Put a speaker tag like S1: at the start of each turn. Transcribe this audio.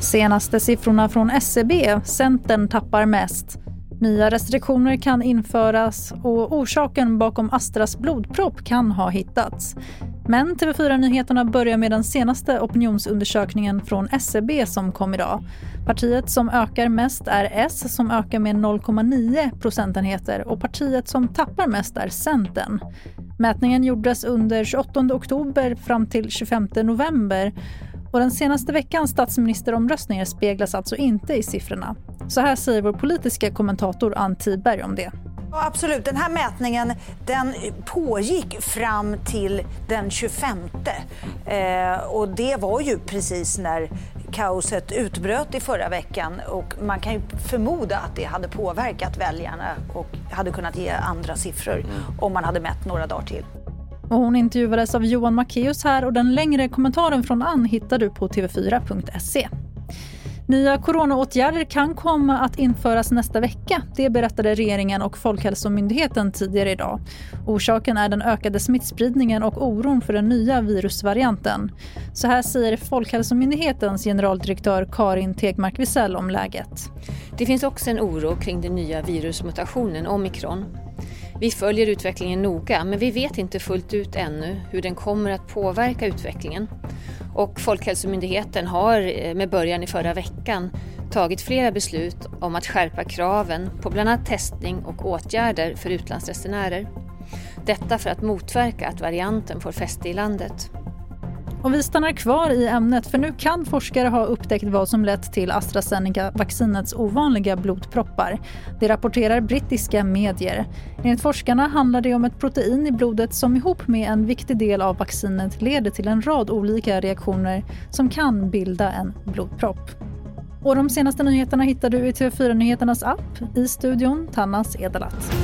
S1: Senaste siffrorna från SCB, Centern tappar mest. Nya restriktioner kan införas och orsaken bakom Astras blodpropp kan ha hittats. Men TV4-nyheterna börjar med den senaste opinionsundersökningen från SCB som kom idag. Partiet som ökar mest är S som ökar med 0,9 procentenheter och partiet som tappar mest är Centern. Mätningen gjordes under 28 oktober fram till 25 november och den senaste veckans statsministeromröstningar speglas alltså inte i siffrorna. Så här säger vår politiska kommentator Ann Tiberg om det.
S2: Ja, absolut. Den här mätningen den pågick fram till den 25. Eh, och det var ju precis när kaoset utbröt i förra veckan och man kan ju förmoda att det hade påverkat väljarna och hade kunnat ge andra siffror mm. om man hade mätt några dagar till.
S1: Och hon intervjuades av Johan Macéus här och den längre kommentaren från Ann hittar du på tv4.se. Nya coronaåtgärder kan komma att införas nästa vecka. Det berättade regeringen och Folkhälsomyndigheten tidigare idag. Orsaken är den ökade smittspridningen och oron för den nya virusvarianten. Så här säger Folkhälsomyndighetens generaldirektör Karin Tegmark Wisell om läget.
S3: Det finns också en oro kring den nya virusmutationen omikron. Vi följer utvecklingen noga men vi vet inte fullt ut ännu hur den kommer att påverka utvecklingen. Och Folkhälsomyndigheten har eh, med början i förra veckan tagit flera beslut om att skärpa kraven på bland annat testning och åtgärder för utlandsresenärer. Detta för att motverka att varianten får fäste i landet.
S1: Och vi stannar kvar i ämnet för nu kan forskare ha upptäckt vad som lett till AstraZeneca-vaccinets ovanliga blodproppar. Det rapporterar brittiska medier. Enligt forskarna handlar det om ett protein i blodet som ihop med en viktig del av vaccinet leder till en rad olika reaktioner som kan bilda en blodpropp. Och de senaste nyheterna hittar du i TV4 Nyheternas app. I studion Tannas Edelat.